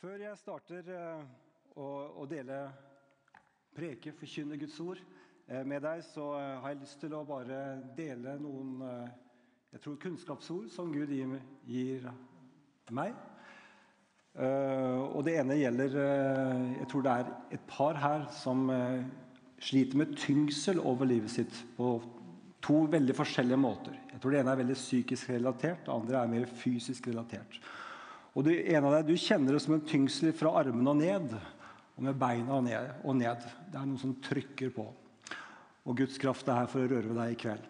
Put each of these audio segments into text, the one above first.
Før jeg starter eh, å, dele preke, forkynne Guds ord eh, med deg, så eh, har jeg lyst til å bare dele noen jeg tror kunnskapsord som Gud gir, gir meg. Og det ene gjelder Jeg tror det er et par her som sliter med tyngsel over livet sitt på to veldig forskjellige måter. Jeg tror Det ene er veldig psykisk relatert, det andre er mer fysisk relatert. Og du, en av deg, du kjenner det som en tyngsel fra armene og ned, og med beina og ned, og ned. Det er noe som trykker på. Og Guds kraft er her for å røre ved deg i kveld.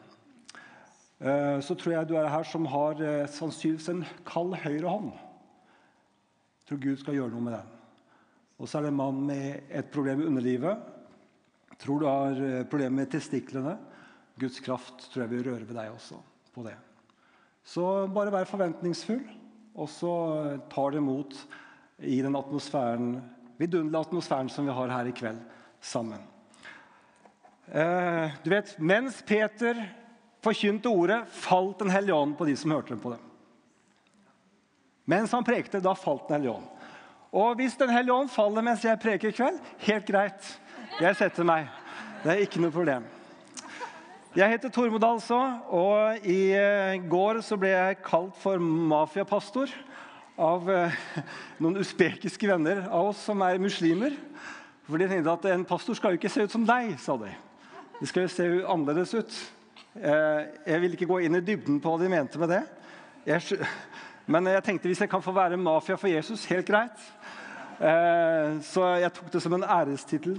Eh, Så tror jeg du er her som har eh, sannsynligvis en kald høyre hånd. Jeg tror Gud skal gjøre noe med den. Og så er det en mann med et problem i underlivet. Tror du har eh, problemer med testiklene. Guds kraft tror jeg vil røre ved deg også på det. Så bare vær forventningsfull, og så tar det imot i den atmosfæren, vidunderlige atmosfæren som vi har her i kveld sammen. Eh, du vet, Mens Peter forkynte ordet, falt Den hellige ånd på de som hørte på det. Mens han prekte, da falt Den hellige ånd. Og hvis Den hellige ånd faller mens jeg preker i kveld, helt greit. Jeg setter meg. Det er ikke noe problem. Jeg heter Tormod altså, og i eh, går så ble jeg kalt for mafiapastor av eh, noen usbekiske venner av oss som er muslimer. For de tenkte at en pastor skal jo ikke se ut som deg, sa de. Det skal jo se annerledes ut. Eh, Jeg vil ikke gå inn i dybden på hva de mente med det. Men jeg tenkte hvis jeg kan få være mafia for Jesus, helt greit. Så jeg tok det som en ærestittel.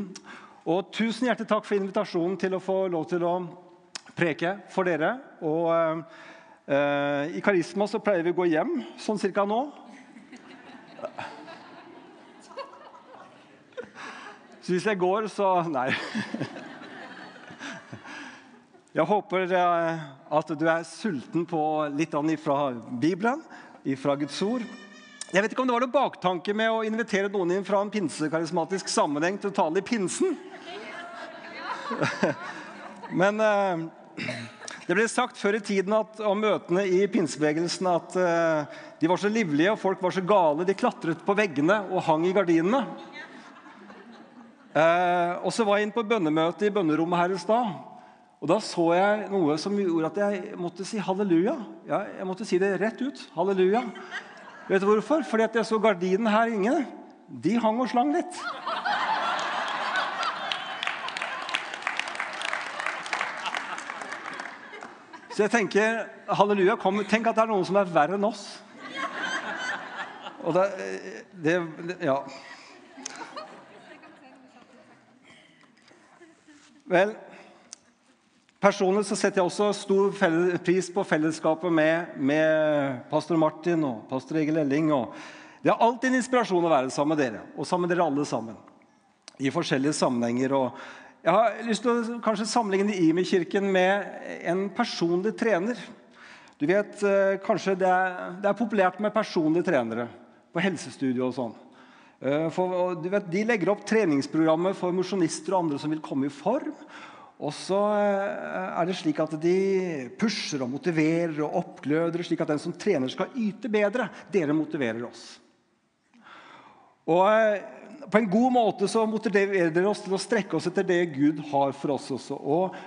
Og tusen hjertelig takk for invitasjonen til å få lov til å preke for dere. Og eh, i Karisma så pleier vi å gå hjem sånn cirka nå. Så hvis jeg går, så Nei. Jeg håper eh, at du er sulten på litt annet fra Bibelen, fra Guds ord. Jeg vet ikke om det var noen baktanke med å invitere noen inn fra en pinsekarismatisk sammenheng til å tale i pinsen. Men eh, det ble sagt før i tiden at, om møtene i pinsebevegelsen at uh, de var så livlige og folk var så gale. De klatret på veggene og hang i gardinene. Uh, og så var jeg inn på bønnemøte i bønnerommet her i stad. Og da så jeg noe som gjorde at jeg måtte si halleluja. Ja, jeg måtte si det rett ut. Halleluja. Vet du hvorfor? Fordi at jeg så gardinen her inne. De hang og slang litt. Så jeg tenker halleluja, kom, tenk at det er noen som er verre enn oss. Og det, det, Ja. Vel, personlig så setter jeg også stor pris på fellesskapet med, med pastor Martin og pastor Egil Elling. Og det er alltid en inspirasjon å være sammen med dere, og sammen med dere alle sammen. I forskjellige sammenhenger. Og jeg har lyst til å kanskje sammenligne Imi-kirken med en personlig trener. Du vet, eh, kanskje det er, det er populært med personlige trenere på helsestudio og sånn. Eh, For, du vet, de legger opp treningsprogrammet for mosjonister og andre som vil komme i form. Og så eh, er det slik at de pusher og motiverer og oppgløder, slik at den som trener, skal yte bedre. Dere motiverer oss. Og på en god måte så motiverer dere oss til å strekke oss etter det Gud har for oss også. Og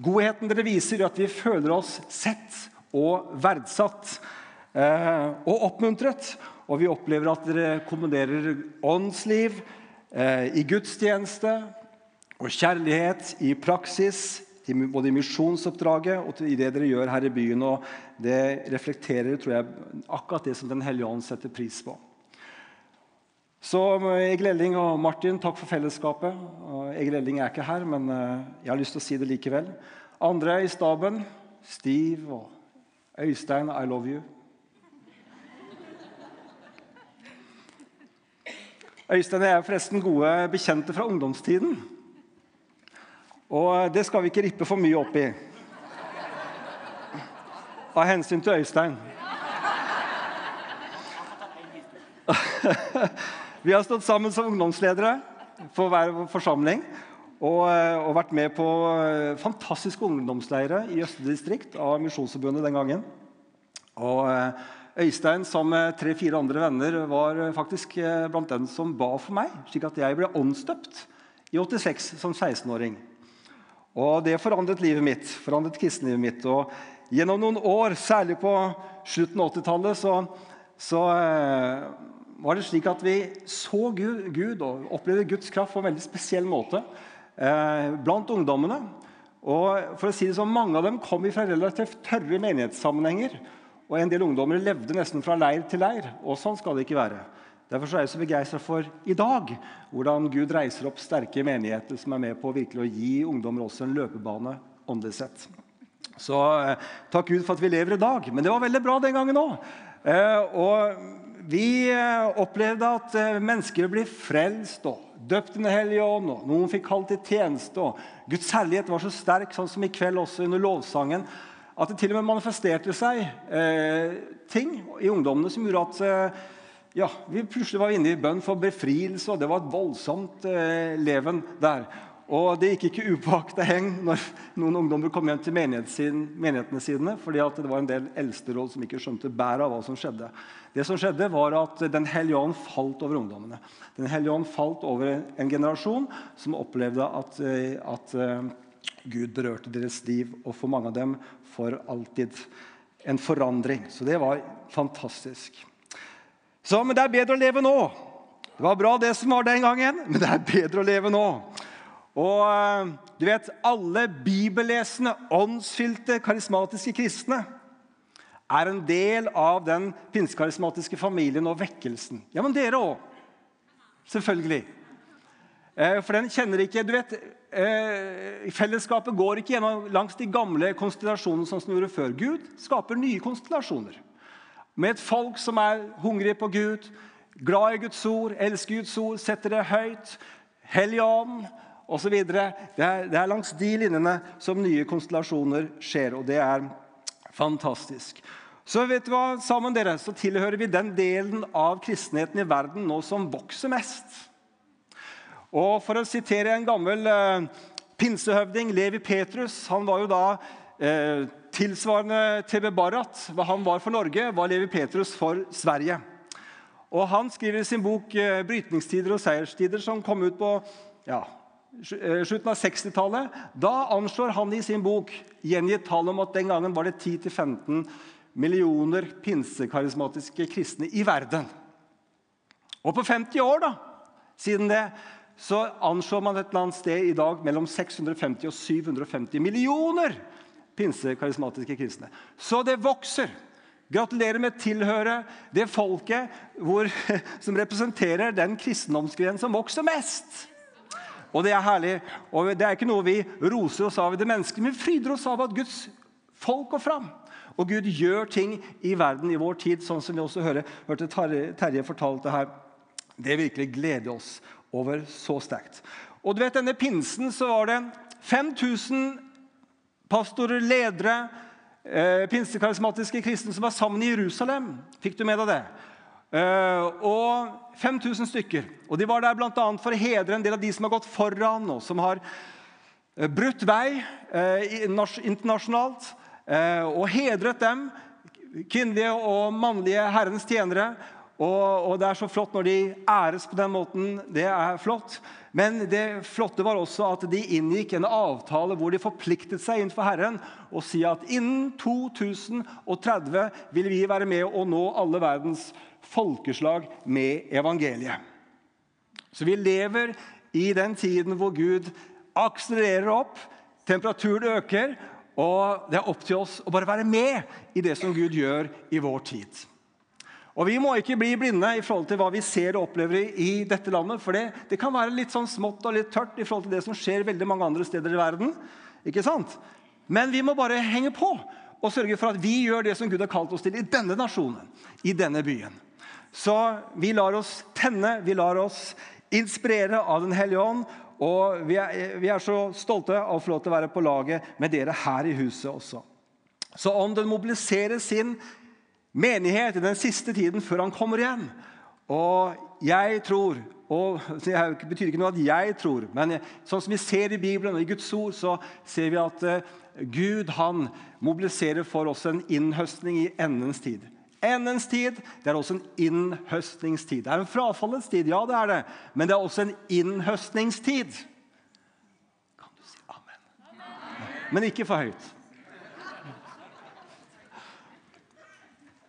godheten dere viser, gjør at vi føler oss sett og verdsatt eh, og oppmuntret. Og vi opplever at dere kombinerer åndsliv eh, i gudstjeneste og kjærlighet i praksis, både i misjonsoppdraget og i det dere gjør her i byen. Og det reflekterer tror jeg, akkurat det som Den hellige ånd setter pris på. Så Egil Elling og Martin, takk for fellesskapet. Egil Elling er ikke her, men eh, jeg har lyst til å si det likevel. Andre i staben, Steve og Øystein, I love you. Øystein og jeg er forresten gode bekjente fra ungdomstiden. Og det skal vi ikke rippe for mye opp i. Av hensyn til Øystein. Vi har stått sammen som ungdomsledere for hver forsamling. Og, og vært med på fantastiske ungdomsleirer i Østre distrikt av Misjonsforbundet den gangen. Og eh, Øystein sammen med tre-fire andre venner var faktisk eh, blant dem som ba for meg, slik at jeg ble åndsdøpt i 86 som 16-åring. Og Det forandret livet mitt, forandret kristenlivet mitt. Og Gjennom noen år, særlig på slutten av 80-tallet, så, så eh, var det slik at vi så Gud, Gud, og opplevde Guds kraft på en veldig spesiell måte eh, blant ungdommene. Og for å si det sånn, Mange av dem kom fra relativt tørre menighetssammenhenger. Og en del ungdommer levde nesten fra leir til leir. Og sånn skal det ikke være. Derfor er jeg så begeistra for i dag hvordan Gud reiser opp sterke menigheter som er med på virkelig å gi ungdommer også en løpebane åndelig sett. Så eh, takk Gud for at vi lever i dag. Men det var veldig bra den gangen òg. Eh, og vi eh, opplevde at mennesker ble frelst og døpt Den hellige ånd. og Noen fikk kalt til tjeneste. og Guds herlighet var så sterk, sånn som i kveld også under lovsangen, at det til og med manifesterte seg eh, ting i ungdommene som gjorde at eh, ja, vi plutselig var inne i bønn for befrielse, og det var et voldsomt eh, leven der. Og Det gikk ikke upåakta heng når noen ungdommer kom hjem til menighetene sine, fordi det var en del eldsteråd som ikke skjønte bæret av hva som skjedde. Det som skjedde var at Den hellige ånd falt over ungdommene. Den hellige ånd falt over en generasjon som opplevde at, eh, at uh, Gud berørte deres liv, og for mange av dem for alltid en forandring. Så det var fantastisk. Så, Men det er bedre å leve nå. Det var bra, det som var den gangen, men det er bedre å leve nå. Og eh, du vet, alle bibellesende, åndsfylte, karismatiske kristne er en del av den pinsekarismatiske familien og vekkelsen. Ja, men dere òg. Selvfølgelig. Eh, for den kjenner ikke Du vet, eh, fellesskapet går ikke gjennom langs de gamle konstellasjonene som den gjorde før. Gud skaper nye konstellasjoner. Med et folk som er hungrig på Gud, glad i Guds ord, elsker Guds ord, setter det høyt. Hellig ånd osv. Det, er, det er langs de linjene som nye konstellasjoner skjer, og det er fantastisk. Så vet du hva, sammen dere, så tilhører vi den delen av kristenheten i verden nå som vokser mest. Og For å sitere en gammel eh, pinsehøvding, Levi Petrus Han var jo da eh, tilsvarende TB Barrat. Hva han var for Norge, var Levi Petrus for Sverige. Og Han skriver i sin bok eh, 'Brytningstider og seierstider', som kom ut på ja, slutten av 60-tallet. Da anslår han i sin bok gjengitt tall om at den gangen var det 10-15 millioner pinsekarismatiske kristne i verden. Og på 50 år da, siden det så anslår man et eller annet sted i dag mellom 650 og 750 millioner pinsekarismatiske kristne. Så det vokser. Gratulerer med tilhøre det folket hvor, som representerer den kristendomsgrenen som vokser mest. Og det er herlig. Og det er ikke noe vi roser oss av i det menneskelige, men vi fryder oss av at Guds folk går fram. Og Gud gjør ting i verden i vår tid, sånn som vi også hører, hørte Terje fortalte her. Det virkelig gleder oss over så sterkt. Og du vet, Denne pinsen så var det 5000 pastorer, ledere, eh, pinsekarismatiske kristne som var sammen i Jerusalem. Fikk du med deg det? Uh, og 5000 stykker. Og De var der bl.a. for å hedre en del av de som har gått foran, og som har uh, brutt vei uh, internasjonalt. og hedret dem, kvinnelige og mannlige Herrens tjenere. Og, Det er så flott når de æres på den måten. Det er flott. Men det flotte var også at de inngikk en avtale hvor de forpliktet seg innenfor Herren og si at innen 2030 vil vi være med å nå alle verdens folkeslag med evangeliet. Så vi lever i den tiden hvor Gud akselererer opp, temperaturen øker, og det er opp til oss å bare være med i det som Gud gjør i vår tid. Og Vi må ikke bli blinde i forhold til hva vi ser og opplever i dette landet. For det, det kan være litt sånn smått og litt tørt i forhold til det som skjer veldig mange andre steder i verden. Ikke sant? Men vi må bare henge på og sørge for at vi gjør det som Gud har kalt oss til i denne nasjonen, i denne byen. Så vi lar oss tenne, vi lar oss inspirere av Den hellige ånd. Og vi er, vi er, så stolte av å få lov til å være på laget med dere her i huset også. Så om den mobiliserer sin menighet i den siste tiden før han kommer igjen Og jeg tror og Det betyr ikke noe at jeg tror, men sånn som vi ser i Bibelen og i Guds ord, så ser vi at eh, Gud han mobiliserer for oss en innhøstning i endens tid. Endens tid det er også en innhøstningstid. Det er en frafallets tid, ja, det er det. Men det er også en innhøstningstid. Kan du si amen? Men ikke for høyt.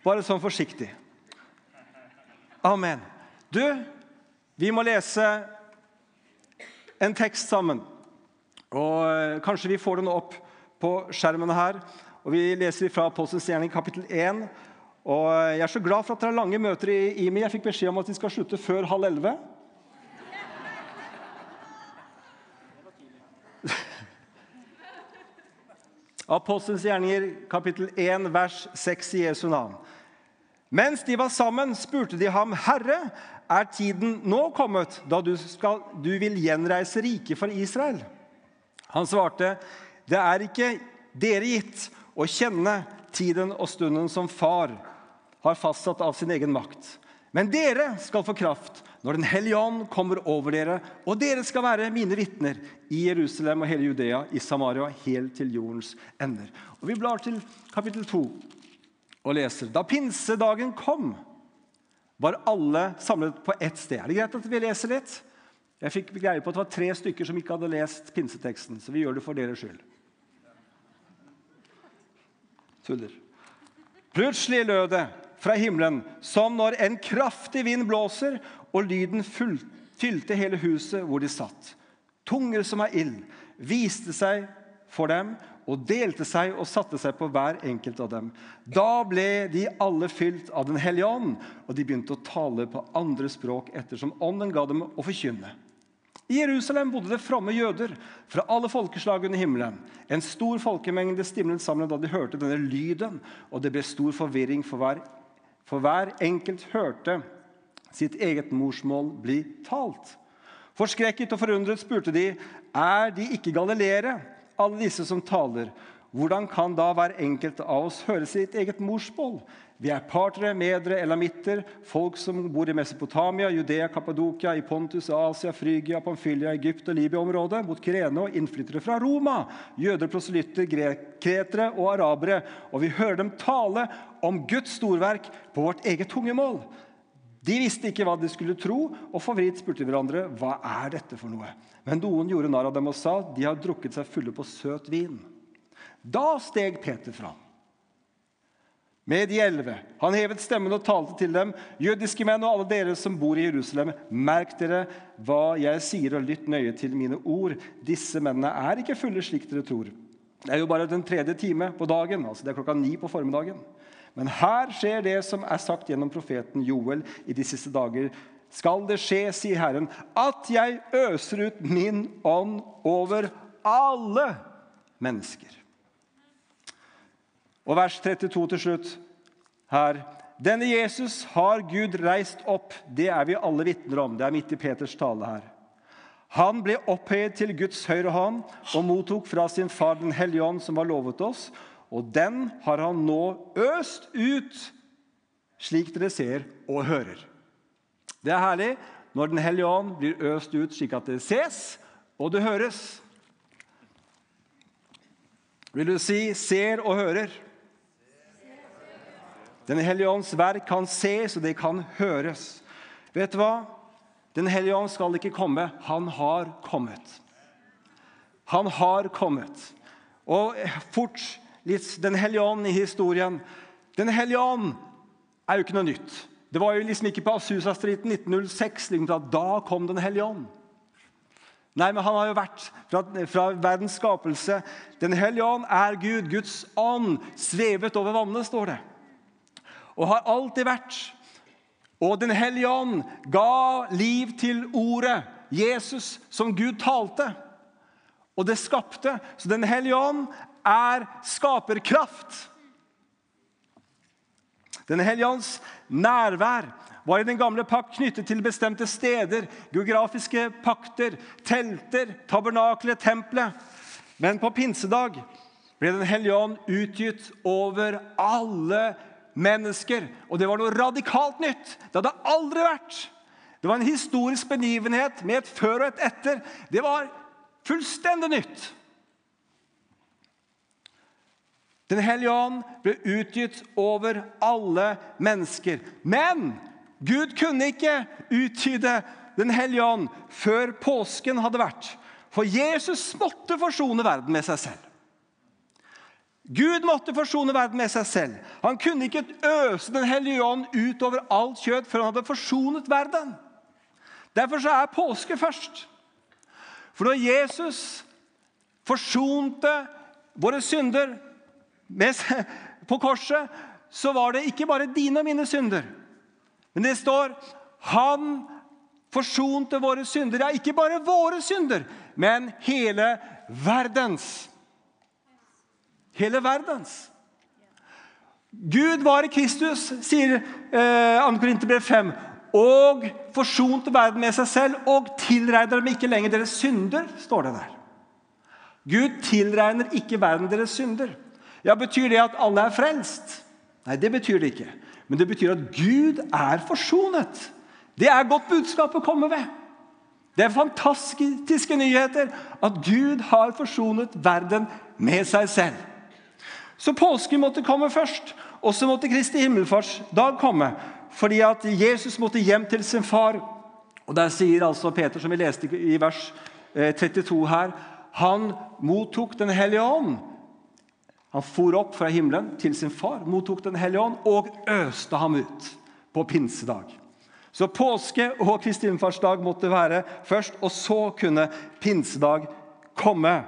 Bare sånn forsiktig. Amen. Du, vi må lese en tekst sammen. Og eh, Kanskje vi får den opp på skjermen her. Og Vi leser fra Apostelens gjerning kapittel 1 og Jeg er så glad for at dere har lange møter i IMI. Jeg fikk beskjed om at de skal slutte før halv elleve. Apostelens gjerninger, kapittel 1, vers 6 i Jesu navn. Mens de var sammen, spurte de ham, 'Herre, er tiden nå kommet da du, skal, du vil gjenreise riket for Israel?' Han svarte, 'Det er ikke dere gitt å kjenne tiden og stunden som Far har fastsatt av sin egen makt. Men dere skal få kraft når Den hellige ånd kommer over dere, og dere skal være mine vitner i Jerusalem og hele Judea, i Samaria, helt til jordens ender. Og Vi blar til kapittel 2 og leser. Da pinsedagen kom, var alle samlet på ett sted. Er det greit at vi leser litt? Jeg fikk greie på at det var tre stykker som ikke hadde lest pinseteksten, så vi gjør det for deres skyld. Tuller. Plutselig lød det fra himmelen som når en kraftig vind blåser, og lyden fylte hele huset hvor de satt. Tunger som av ild viste seg for dem og delte seg og satte seg på hver enkelt av dem. Da ble de alle fylt av Den hellige ånd, og de begynte å tale på andre språk ettersom ånden ga dem å forkynne. I Jerusalem bodde det fromme jøder fra alle folkeslag under himmelen. En stor folkemengde stimlet sammen da de hørte denne lyden, og det ble stor forvirring, for hver, for hver enkelt hørte sitt eget morsmål bli talt. Forskrekket og forundret spurte de, er de ikke galileere, alle disse som taler? Hvordan kan da hver enkelt av oss høre sitt eget morsmål? Vi er partere, medere, elamitter, folk som bor i Mesopotamia, Judea, Kappadokia, i Pontus, Asia, Frygia, Pamphylia, Egypt og Libya-området, mot Kirene og innflyttere fra Roma, jøder, proselytter, kretere og arabere. Og vi hører dem tale om Guds storverk på vårt eget tungemål. De visste ikke hva de skulle tro, og forvridd spurte hverandre hva er dette for noe. Men noen gjorde narr av dem og sa de har drukket seg fulle på søt vin. Da steg Peter fram med de elleve. Han hevet stemmen og talte til dem. Jødiske menn og alle dere som bor i Jerusalem, merk dere hva jeg sier, og lytt nøye til mine ord. Disse mennene er ikke fulle slik dere tror. Det er jo bare den tredje time på dagen, altså det er klokka ni på formiddagen. Men her skjer det som er sagt gjennom profeten Joel i de siste dager. Skal det skje, sier Herren, at jeg øser ut min ånd over alle mennesker. Og vers 32 til slutt her. Denne Jesus har Gud reist opp. Det er vi alle vitner om. Det er midt i Peters tale her. Han ble opphøyet til Guds høyre hånd og mottok fra sin far Den hellige ånd, som var lovet oss. Og den har han nå øst ut, slik dere ser og hører. Det er herlig når Den hellige ånd blir øst ut slik at det ses og det høres. Vil du si 'ser og hører'? Den hellige ånds verk kan ses, og det kan høres. Vet du hva? Den hellige ånd skal ikke komme. Han har kommet. Han har kommet. Og fort litt Den hellige ånd i historien. Den hellige ånd er jo ikke noe nytt. Det var jo liksom ikke på Asusa-striden 1906 liksom da kom Den hellige ånd. Nei, men han har jo vært fra, fra verdens skapelse. Den hellige ånd er Gud. Guds ånd svevet over vannet, står det og har alltid vært. Og Den hellige ånd ga liv til ordet, Jesus, som Gud talte. Og det skapte. Så Den hellige ånd er skaperkraft. Den hellige ånds nærvær var i den gamle pakt knyttet til bestemte steder, geografiske pakter, telter, tabernaklet, tempelet. Men på pinsedag ble Den hellige ånd utgitt over alle mennesker. Og det var noe radikalt nytt. Det hadde aldri vært. Det var en historisk begivenhet med et før og et etter. Det var fullstendig nytt. Den hellige ånd ble utgitt over alle mennesker. Men Gud kunne ikke utgyte Den hellige ånd før påsken hadde vært. For Jesus måtte forsone verden med seg selv. Gud måtte forsone verden med seg selv. Han kunne ikke øse Den hellige ånd utover alt kjøtt før han hadde forsonet verden. Derfor så er påske først. For når Jesus forsonte våre synder på korset, så var det ikke bare dine og mine synder. Men det står han forsonte våre synder. Ja, ikke bare våre synder, men hele verdens. Hele verdens. Gud var i Kristus, sier eh, 2. Korinterbrev 5, og forsonte verden med seg selv og tilregner dem ikke lenger deres synder, står det der. Gud tilregner ikke verden deres synder. Ja, Betyr det at alle er frelst? Nei, det betyr det ikke. Men det betyr at Gud er forsonet. Det er godt budskap å komme ved. Det er fantastiske nyheter at Gud har forsonet verden med seg selv. Så påsken måtte komme først, og så måtte Kristi himmelfartsdag komme. Fordi at Jesus måtte hjem til sin far. Og Der sier altså Peter, som vi leste i vers 32 eh, her, han mottok Den hellige ånd han for opp fra himmelen til sin far, mottok Den hellige ånd og øste ham ut på pinsedag. Så påske og Kristi himmelfartsdag måtte være først, og så kunne pinsedag komme.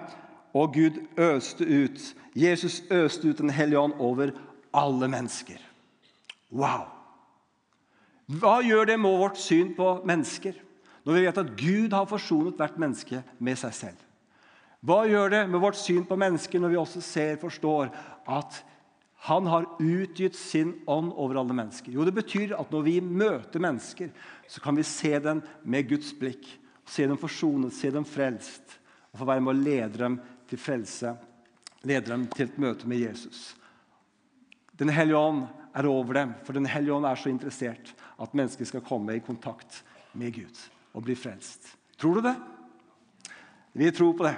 Og Gud øste ut. Jesus øste ut Den hellige ånd over alle mennesker. Wow! Hva gjør det med vårt syn på mennesker når vi vet at Gud har forsonet hvert menneske med seg selv? Hva gjør det med vårt syn på mennesker når vi også ser forstår at han har utgitt sin ånd over alle mennesker? Jo, Det betyr at når vi møter mennesker, så kan vi se dem med Guds blikk. Se dem forsonet, se dem frelst, og få være med å lede dem til frelse. Lede dem til et møte med Jesus. Den hellige ånd er over dem, for Den hellige ånd er så interessert at mennesker skal komme i kontakt med Gud og bli frelst. Tror du det? Vi tror på det.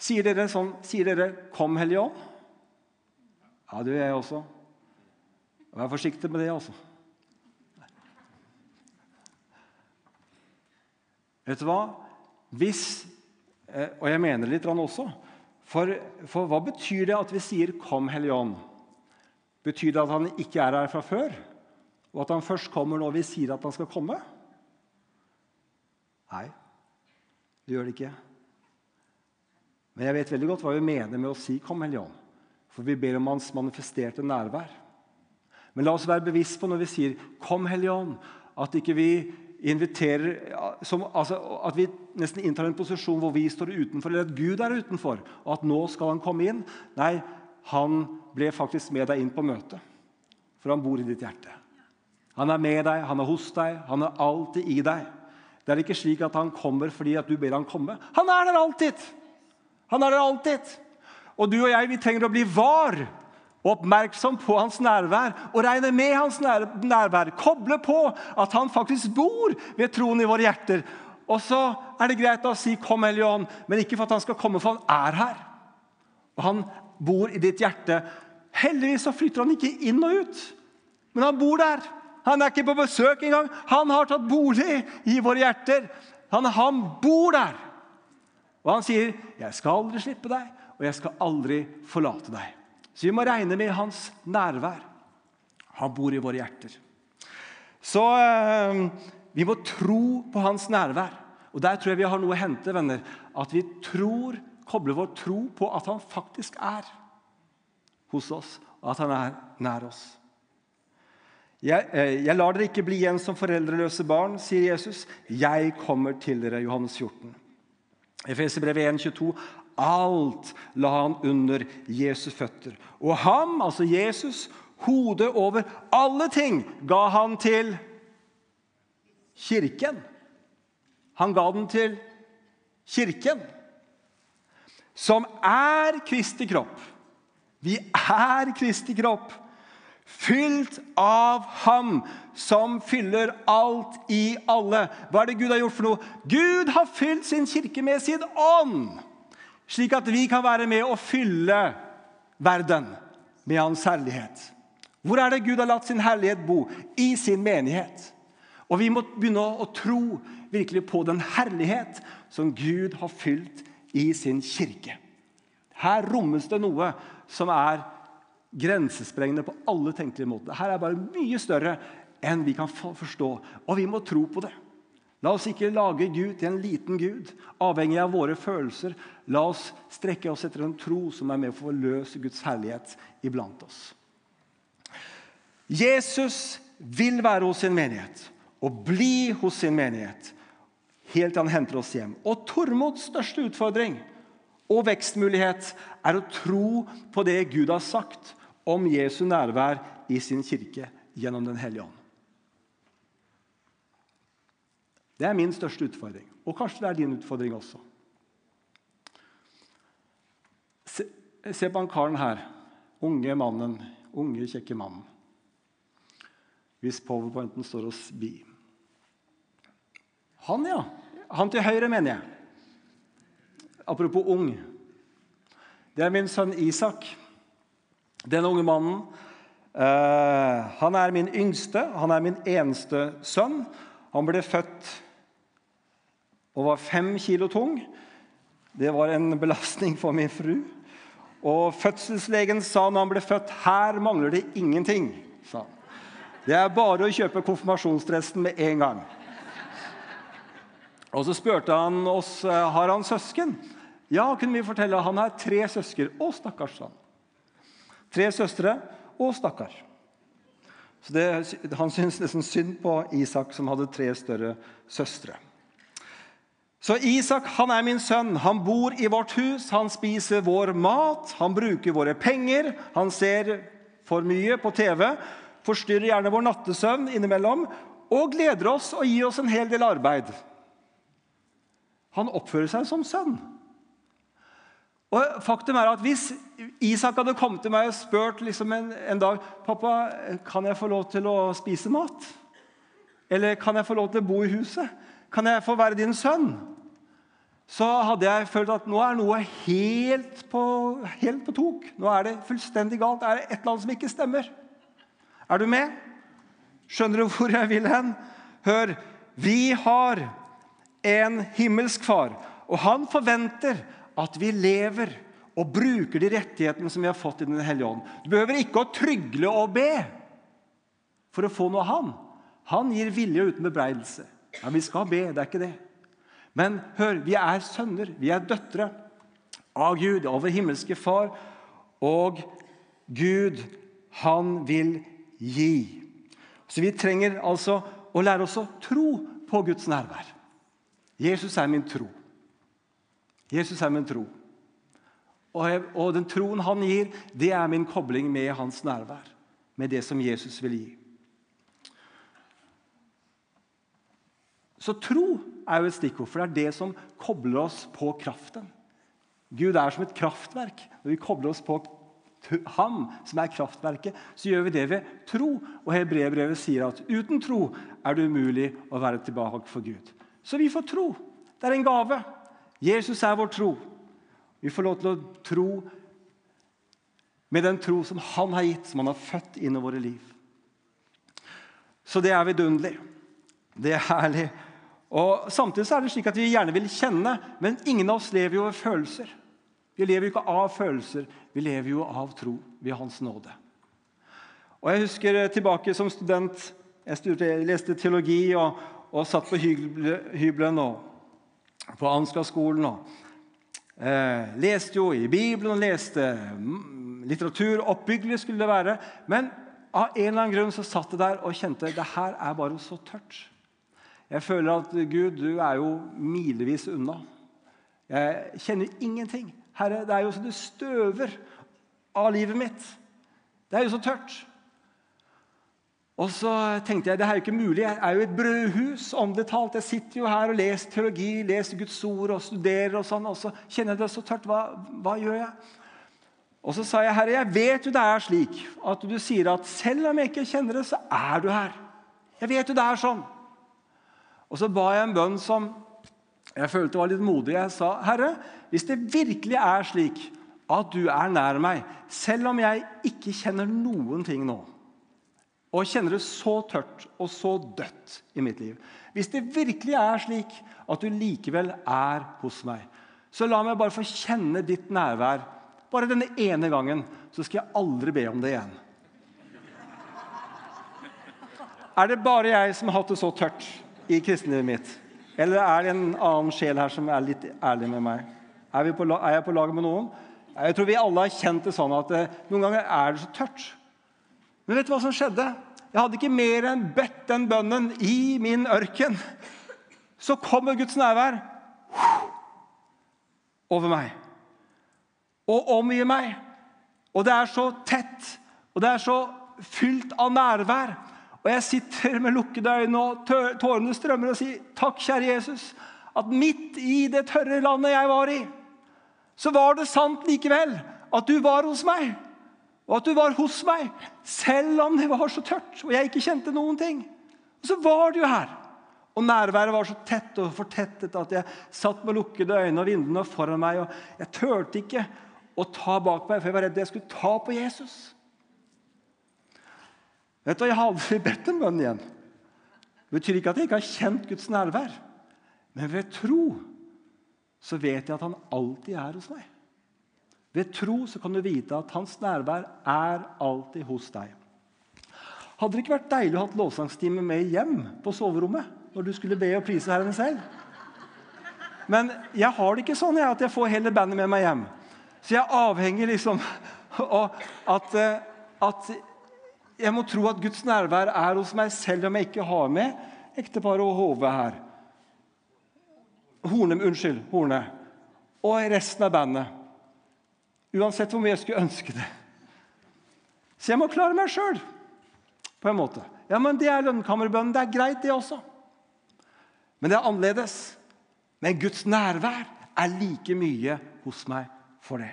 Sier dere sånn Sier dere 'Kom, Hellige Ånd'? Ja, det gjør jeg også. Vær forsiktig med det, altså. Vet du hva? Hvis eh, Og jeg mener litt også. For, for, hva betyr det at vi sier 'Kom, Hellige Ånd'? Betyr det at han ikke er her fra før? Og at han først kommer når vi sier at han skal komme? Nei, det gjør det ikke. Men jeg vet veldig godt hva vi mener med å si 'Kom, Hellige Ånd'. For vi ber om Hans manifesterte nærvær. Men la oss være bevisst på når vi sier 'Kom, Hellige Ånd', at ikke vi inviterer som, altså, At vi nesten inntar en posisjon hvor vi står utenfor, eller at Gud er utenfor, og at nå skal han komme inn. Nei, han ble faktisk med deg inn på møtet, for han bor i ditt hjerte. Han er med deg, han er hos deg, han er alltid i deg. Det er ikke slik at han kommer fordi at du ber han komme. Han er der alltid! Han er der alltid. Og du og jeg vi trenger å bli var oppmerksom på hans nærvær og regne med hans nærvær. Koble på at han faktisk bor ved troen i våre hjerter. Og så er det greit å si 'Kom, Hellige men ikke for at han skal komme, for han er her. Og han bor i ditt hjerte. Heldigvis så flytter han ikke inn og ut, men han bor der. Han er ikke på besøk engang. Han har tatt bolig i våre hjerter. Han, han bor der. Og han sier, 'Jeg skal aldri slippe deg, og jeg skal aldri forlate deg.' Så vi må regne med hans nærvær. Han bor i våre hjerter. Så eh, vi må tro på hans nærvær. Og Der tror jeg vi har noe å hente, venner. At vi tror, kobler vår tro på at han faktisk er hos oss, og at han er nær oss. Jeg, eh, jeg lar dere ikke bli igjen som foreldreløse barn, sier Jesus. Jeg kommer til dere, Johannes 14. Efeserbrevet 1,22. Alt la han under Jesus' føtter. Og ham, altså Jesus, hodet over alle ting, ga han til kirken. Han ga den til kirken, som er Kristi kropp. Vi er Kristi kropp. Fylt av Ham som fyller alt i alle. Hva er det Gud har gjort for noe? Gud har fylt sin kirke med sin ånd, slik at vi kan være med å fylle verden med Hans herlighet. Hvor er det Gud har latt sin herlighet bo? I sin menighet. Og vi må begynne å tro virkelig på den herlighet som Gud har fylt i sin kirke. Her rommes det noe som er grensesprengende på alle tenkelige måter. Her er bare mye større enn vi kan forstå, og vi må tro på det. La oss ikke lage Gud til en liten gud, avhengig av våre følelser. La oss strekke oss etter en tro som er med for å forløse Guds herlighet iblant oss. Jesus vil være hos sin menighet og bli hos sin menighet helt til han henter oss hjem. Og Tormods største utfordring og vekstmulighet er å tro på det Gud har sagt om Jesu nærvær i sin kirke gjennom Den hellige ånd. Det er min største utfordring, og kanskje det er din utfordring også. Se, se på han karen her. Unge mannen. Unge, kjekke mannen. Hvis powerpointen står oss Bi. Han, ja. Han til høyre, mener jeg. Apropos ung. Det er min sønn Isak. Den unge mannen. Uh, han er min yngste, han er min eneste sønn. Han ble født og var fem kilo tung. Det var en belastning for min fru. Og Fødselslegen sa når han ble født her mangler det ingenting. sa han. Det er bare å kjøpe konfirmasjonsdressen med en gang. Og Så spurte han oss eh, har han søsken. Ja, kunne vi fortelle. Han har tre søsker. Å, stakkars, sa han. Tre søstre og stakkar. Så det, Han syntes nesten synd på Isak, som hadde tre større søstre. Så Isak han er min sønn. Han bor i vårt hus, han spiser vår mat, han bruker våre penger, han ser for mye på TV, forstyrrer gjerne vår nattesøvn innimellom og gleder oss og gir oss en hel del arbeid. Han oppfører seg som sønn. Og faktum er at Hvis Isak hadde kommet til meg og spurt liksom en, en, dag pappa, kan jeg få lov til å spise mat, eller kan jeg få lov til å bo i huset, kan jeg få være din sønn, så hadde jeg følt at nå er noe helt på, helt på tok. Nå er det fullstendig galt. Er det et eller annet som ikke stemmer? Er du med? Skjønner du hvor jeg vil hen? Hør, vi har en himmelsk far, og han forventer at vi lever og bruker de rettighetene som vi har fått i Den hellige ånd. Du behøver ikke å trygle og be for å få noe av han. Han gir vilje uten bebreidelse. Ja, Vi skal be, det er ikke det. Men hør, vi er sønner, vi er døtre av Gud, av vår himmelske Far. Og Gud, han vil gi. Så vi trenger altså å lære oss å tro på Guds nærvær. Jesus er min tro. Jesus er min tro. Og, jeg, og den troen han gir, det er min kobling med hans nærvær. Med det som Jesus vil gi. Så tro er jo et stikkord, for det er det som kobler oss på kraften. Gud er som et kraftverk. Når vi kobler oss på ham, som er kraftverket, så gjør vi det ved tro. Og Hebreerbrevet sier at uten tro er det umulig å være tilbake for Gud. Så vi får tro. Det er en gave. Jesus er vår tro. Vi får lov til å tro med den tro som han har gitt, som han har født inn i våre liv. Så det er vidunderlig. Det er herlig. Og Samtidig så er det slik at vi gjerne vil kjenne, men ingen av oss lever jo av følelser. Vi lever jo ikke av følelser, vi lever jo av tro ved Hans nåde. Og Jeg husker tilbake som student. Jeg leste teologi og, og satt på hybelen og på Ansgar-skolen. eh, Leste jo i Bibelen leste mm, litteratur. Oppbyggelig skulle det være. Men av en eller annen grunn så satt jeg der og kjente det her er bare så tørt. Jeg føler at Gud, du er jo milevis unna. Jeg kjenner ingenting. Herre, det er jo så det støver av livet mitt. Det er jo så tørt. Og så tenkte jeg det er jo ikke mulig. Jeg er jo et brødhus. åndelig talt. Jeg sitter jo her og leser teologi, leser Guds ord og studerer, og sånn, og så kjenner jeg det så tørt. Hva, hva gjør jeg? Og så sa jeg, 'Herre, jeg vet jo det er slik at du sier at selv om jeg ikke kjenner det, så er du her.' Jeg vet jo det er sånn. Og så ba jeg en bønn som jeg følte var litt modig. Jeg sa, 'Herre, hvis det virkelig er slik at du er nær meg, selv om jeg ikke kjenner noen ting nå' og kjenner det så tørt og så dødt i mitt liv. Hvis det virkelig er slik at du likevel er hos meg, så la meg bare få kjenne ditt nærvær. Bare denne ene gangen, så skal jeg aldri be om det igjen. Er det bare jeg som har hatt det så tørt i kristenlivet mitt? Eller er det en annen sjel her som er litt ærlig med meg? Er, på, er jeg på lag med noen? Jeg tror vi alle har kjent det sånn at eh, noen ganger er det så tørt. Men vet du hva som skjedde? Jeg hadde ikke mer enn bedt den bønnen i min ørken. Så kommer Guds nærvær over meg og omgir meg. Og det er så tett, og det er så fylt av nærvær. Og jeg sitter med lukkede øyne, og tårene strømmer, og sier, 'Takk, kjære Jesus, at midt i det tørre landet jeg var i, så var det sant likevel at du var hos meg.' og at du var hos meg, selv om det var så tørt og jeg ikke kjente noen ting. Og så var du her. Og nærværet var så tett og fortettet at jeg satt med lukkede øyne og vinduene foran meg. og Jeg turte ikke å ta bak meg, for jeg var redd jeg skulle ta på Jesus. Vet du, Jeg har aldri bedt en bønn igjen. Det betyr ikke at jeg ikke har kjent Guds nærvær. Men ved tro så vet jeg at han alltid er hos meg. Ved tro så kan du vite at hans nærvær er alltid hos deg. Hadde det ikke vært deilig å ha lovsangstime med hjem på soverommet? når du skulle be og prise Herren selv? Men jeg har det ikke sånn jeg, at jeg får hele bandet med meg hjem. Så jeg avhenger liksom av at, eh, at jeg må tro at Guds nærvær er hos meg, selv om jeg ikke har med ekteparet og Hove her. Horne, unnskyld, Horne. Og resten av bandet. Uansett hvor mye jeg skulle ønske det. Så jeg må klare meg sjøl, på en måte. Ja, men Det er lønnkammerbønnen. Det er greit, det også. Men det er annerledes. Men Guds nærvær er like mye hos meg for det.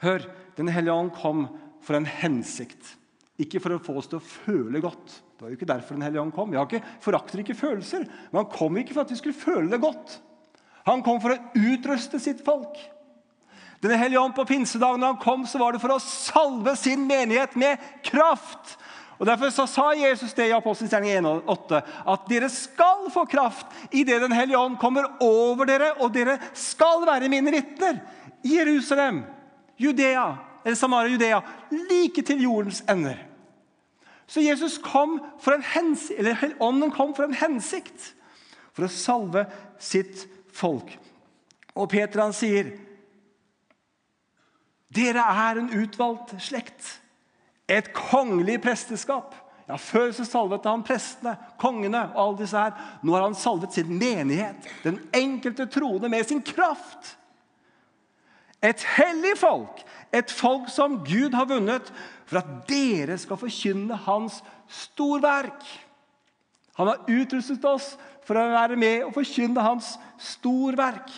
Hør, Den hellige ånd kom for en hensikt, ikke for å få oss til å føle godt. Det var jo ikke derfor Den hellige ånd kom. Ikke, forakter ikke følelser, men han kom ikke for at vi skulle føle det godt. Han kom for å utruste sitt folk. Den hellige ånd på pinsedagen når han kom, så var det for å salve sin menighet med kraft. Og Derfor så sa Jesus det i Apostelgjerning 1,8 at dere skal få kraft idet Den hellige ånd kommer over dere, og dere skal være mine vitner i Jerusalem, Judea, eller Samaria, Judea, like til jordens ender. Så Jesus kom for en hensikt, eller Ånden kom for en hensikt, for å salve sitt folk. Og Peter han sier dere er en utvalgt slekt. Et kongelig presteskap. Ja, Før så salvet han prestene, kongene og alle disse her. Nå har han salvet sin menighet, den enkelte troende, med sin kraft. Et hellig folk, et folk som Gud har vunnet, for at dere skal forkynne hans storverk. Han har utrustet oss for å være med og forkynne hans storverk.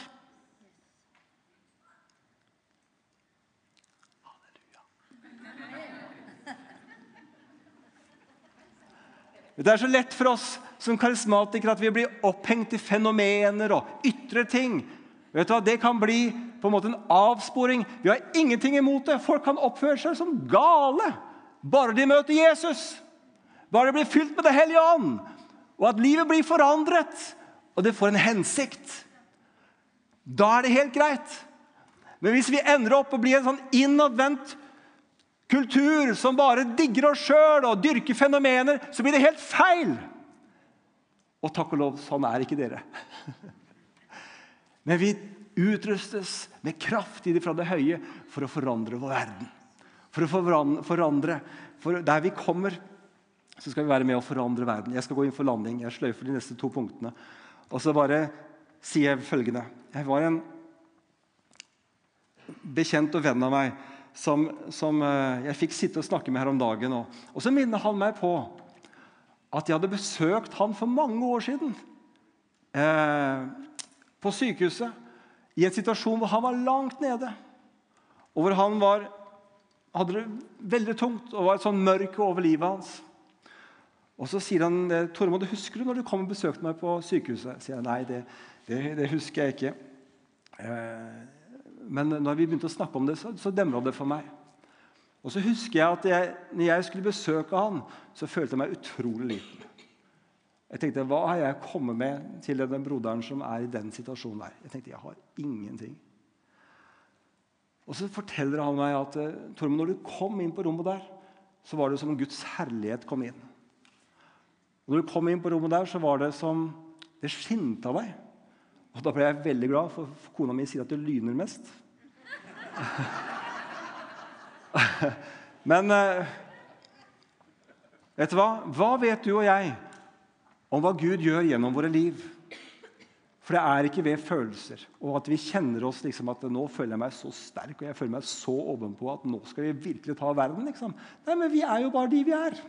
Det er så lett for oss som karismatikere at vi blir opphengt i fenomener og ytre ting. Vet du hva? Det kan bli på en måte en avsporing. Vi har ingenting imot det. Folk kan oppføre seg som gale bare de møter Jesus. Bare de blir fylt med Det hellige ånd, og at livet blir forandret, og det får en hensikt. Da er det helt greit. Men hvis vi ender opp og blir en sånn innadvendt kultur som bare digger oss sjøl og dyrker fenomener, så blir det helt feil. Og takk og lov, sånn er ikke dere. Men vi utrustes med kraft i det fra det høye for å forandre vår verden. For å forandre. For der vi kommer, så skal vi være med å forandre verden. Jeg skal gå inn for landing. Jeg sløyfer de neste to punktene. Og så bare sier jeg følgende. Jeg var en bekjent og venn av meg som, som, eh, jeg fikk sitte og snakke med her om dagen. Og, og så minner han meg på at jeg hadde besøkt han for mange år siden. Eh, på sykehuset i en situasjon hvor han var langt nede. Og hvor han var, hadde det veldig tungt og var et sånn mørke over livet hans. Og så sier han Tormod, husker du når du kom og besøkte meg på sykehuset? sier jeg, Nei, det, det, det husker jeg ikke. Eh, men når vi begynte å snakke om det, så, så demra det for meg. Og så husker jeg at jeg, når jeg skulle besøke han, så følte jeg meg utrolig liten. Jeg tenkte, Hva har jeg kommet med til den broderen som er i den situasjonen der? Jeg tenkte, jeg har ingenting. Og så forteller han meg at eh, Tormod, når du kom inn på rommet der, så var det som om Guds herlighet kom inn. Og når du kom inn på rommet der, så var det som det skinte av deg. Og Da ble jeg veldig glad, for kona mi sier at det lyner mest. Men eh, vet du hva? Hva vet du og jeg om hva Gud gjør gjennom våre liv. For det er ikke ved følelser og at vi kjenner oss liksom at nå føler jeg meg så sterk og jeg føler meg så ovenpå at nå skal vi virkelig ta verden. liksom. Nei, men vi er jo bare de vi er.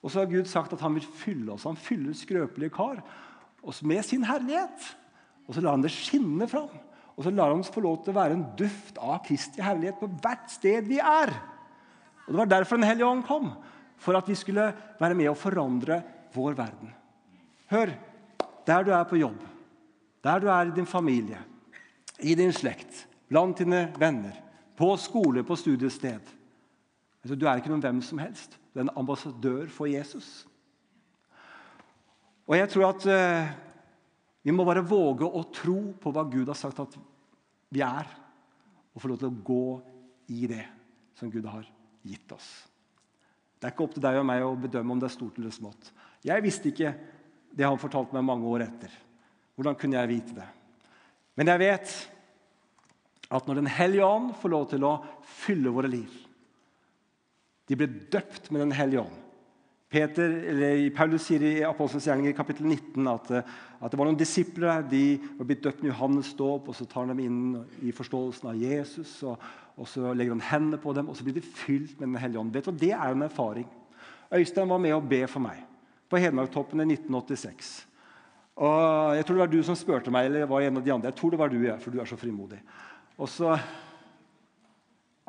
Og så har Gud sagt at han vil fylle oss. Han fyller skrøpelige kar oss med sin herlighet. Og så lar han det skinne fram. Og så lar han oss få lov til å være en duft av Kristi herlighet på hvert sted vi er. Og Det var derfor Den hellige ånd kom. For at vi skulle være med å forandre vår verden. Hør, der du er på jobb, der du er i din familie, i din slekt, blant dine venner, på skole, på studiested Du er ikke noen hvem som helst. Du er en ambassadør for Jesus. Og jeg tror at uh, vi må bare våge å tro på hva Gud har sagt at vi er, og få lov til å gå i det som Gud har gitt oss. Det er ikke opp til deg og meg å bedømme om det er stort eller smått. Jeg visste ikke det han fortalte meg mange år etter. Hvordan kunne jeg vite det? Men jeg vet at når Den hellige ånd får lov til å fylle våre liv De ble døpt med Den hellige ånd. Peter, eller Paulus sier i Apostelens gjerninger kapittel 19 at, at, det var noen disipler de var blitt døpt med Johannes dåp, og så tar han dem inn i forståelsen av Jesus. Og, og Så legger han hendene på dem, og så blir de fylt med Den hellige ånd. Vet du, Det er en erfaring. Øystein var med å be for meg på Hedmarktoppen i 1986. Og Jeg tror det var du som spurte meg, eller var en av de andre. Jeg tror det var du, for du er så frimodig. Og så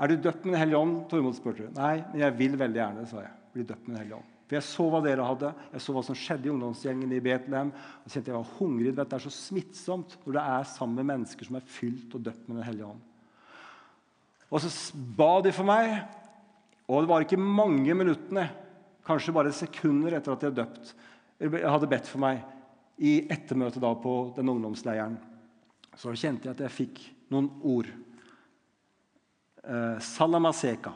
Er du døpt med Den hellige ånd? Tormod spurte. Nei, men jeg vil veldig gjerne, sa jeg. Bli døpt med Den hellige ånd. For Jeg så hva dere hadde, jeg så hva som skjedde i ungdomsgjengen i Betlehem. og kjente Jeg var hungrig. Det er så smittsomt når det er sammen med mennesker som er fylt og døpt med Den hellige ånd. Og så ba de for meg, og det var ikke mange minuttene kanskje bare sekunder etter at de hadde døpt, hadde bedt for meg i ettermøtet på den ungdomsleiren, så kjente jeg at jeg fikk noen ord. Eh, Salamaseka.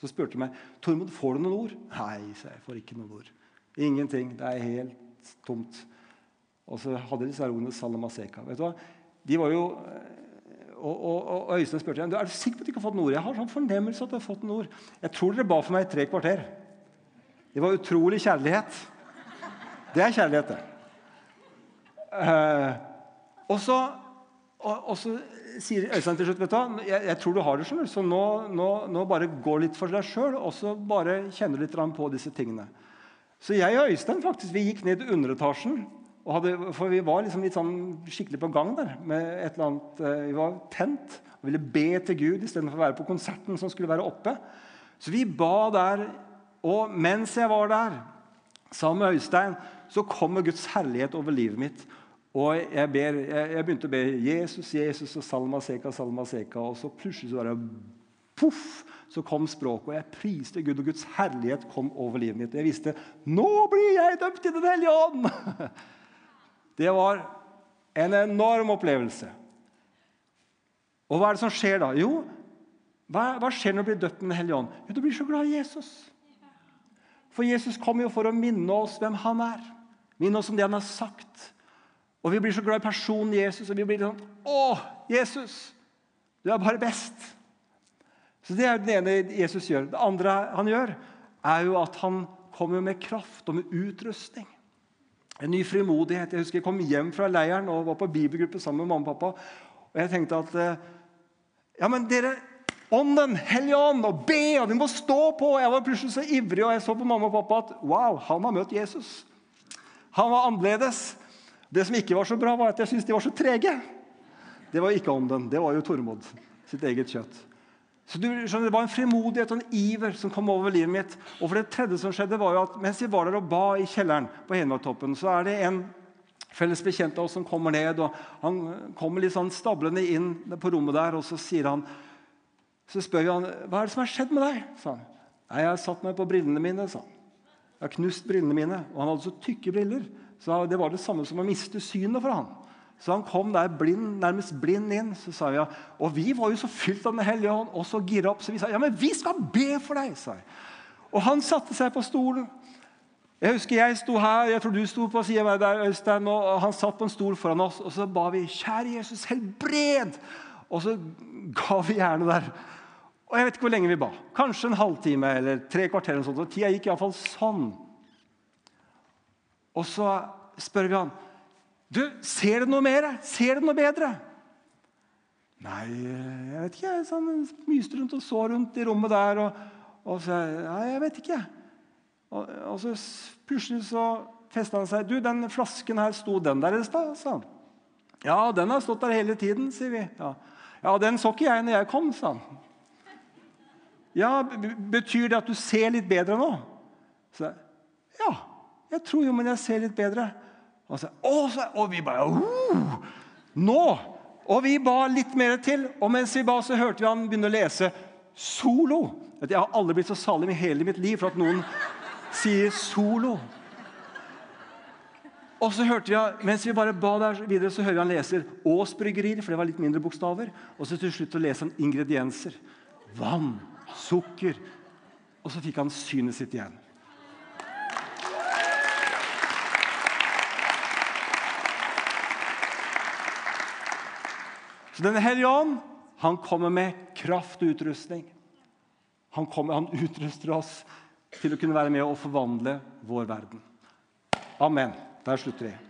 Så spurte de meg Tormod, får du noen ord. Nei, sa jeg. får ikke noen ord. Ingenting. Det er helt tomt. Og så hadde de disse ordene Salamaseka. Vet du hva? De var jo og, og, og Øystein spurte er du sikker på at du ikke har fått noe. Jeg har sånn fornemmelse at du har fått noe. Jeg tror dere ba for meg i tre kvarter. Det var utrolig kjærlighet. Det er kjærlighet, det. Uh, og, så, og, og, så, sier Øystein til slutt vet du, jeg, jeg tror du har det, skjønner så nå, nå, nå, bare gå litt for deg sjøl og så bare kjenne litt på disse tingene. Så jeg og Øystein faktisk, vi gikk ned til underetasjen hadde, for vi var liksom litt sånn skikkelig på gang der. med et eller annet, eh, Vi var tent og ville be til Gud istedenfor å være på konserten som skulle være oppe. Så vi ba der. Og mens jeg var der, sammen med Øystein, så kommer Guds herlighet over livet mitt. Og jeg, ber, jeg, jeg begynte å be Jesus, Jesus og Salma Seka, Salma Seka. Og så plutselig så var det poff, så kom språket, og jeg priste Gud, og Guds herlighet kom over livet mitt. Og jeg visste nå blir jeg døpt i Den hellige ånd! Det var en enorm opplevelse. Og hva er det som skjer da? Jo, hva, hva skjer når du blir døpt med Den hellige ånd? Jo, du blir så glad i Jesus. For Jesus kommer jo for å minne oss hvem han er. Minne oss om det han har sagt. Og vi blir så glad i personen Jesus, og vi blir sånn Å, Jesus! Du er bare best. Så Det er det ene Jesus gjør. Det andre han gjør, er jo at han kommer med kraft og med utrustning. En ny frimodighet. Jeg husker jeg kom hjem fra leiren og var på bibelgruppe sammen med mamma og pappa. Og jeg tenkte at eh, Ja, men dere Ånden, Hellige Ånd, og be, og vi må stå på! Jeg var plutselig så ivrig, og jeg så på mamma og pappa at wow, han har møtt Jesus. Han var annerledes. Det som ikke var så bra, var at jeg syntes de var så trege. Det var ikke ånden, det var jo Tormod sitt eget kjøtt. Så du skjønner, Det var en frimodighet og en iver som kom over livet mitt. Og for det tredje som skjedde var jo at Mens vi var der og ba i kjelleren, på Hedmarktoppen, så er det en felles bekjent av oss som kommer ned. og Han kommer litt sånn stablende inn på rommet der, og så sier han så spør vi han, hva er det som har skjedd med deg. sa han. Nei, Jeg har satt meg på brillene mine. sa han. Jeg har knust brillene mine. Og han hadde så tykke briller. Så det var det samme som å miste synet for han. Så han kom der blind, nærmest blind inn. så sa jeg, Og vi var jo så fylt av Den hellige ånd og så gira opp, så vi sa ja, men vi skal be for deg. sa jeg. Og han satte seg på stolen. Jeg husker jeg sto her, jeg tror du sto på siden av meg der, Øystein, og han satt på en stol foran oss. Og så ba vi 'Kjære Jesus, helbred!' Og så ga vi gjerne der. Og jeg vet ikke hvor lenge vi ba. Kanskje en halvtime eller tre kvarter. eller sånt, og Tida gikk iallfall sånn. Og så spør vi han du, Ser du noe mer? Ser du noe bedre? Nei, jeg vet ikke. Jeg sånn, myste rundt og så rundt i rommet der. Og, og så Nei, jeg vet ikke. Og, og så plutselig så festa han seg. Du, den flasken her, sto den der i stad? sa han. Ja, den har stått der hele tiden, sier vi. Ja, ja den så ikke jeg når jeg kom, sa han. Ja, Betyr det at du ser litt bedre nå? Så, ja, jeg tror jo, men jeg ser litt bedre. Og, så, og, så, og vi bare uh, Nå! Og vi ba litt mer til. Og mens vi ba, så hørte vi han begynne å lese solo. Jeg har aldri blitt så salig i hele mitt liv for at noen sier solo. Og så hørte vi, Mens vi bare ba der videre, så hører vi han leser Aas bryggerier, for det var litt mindre bokstaver. Og så til slutt så leser han ingredienser. Vann, sukker. Og så fikk han synet sitt igjen. Så Den hellige ånd han kommer med kraft og utrustning. Han, kommer, han utruster oss til å kunne være med og forvandle vår verden. Amen. Der slutter vi.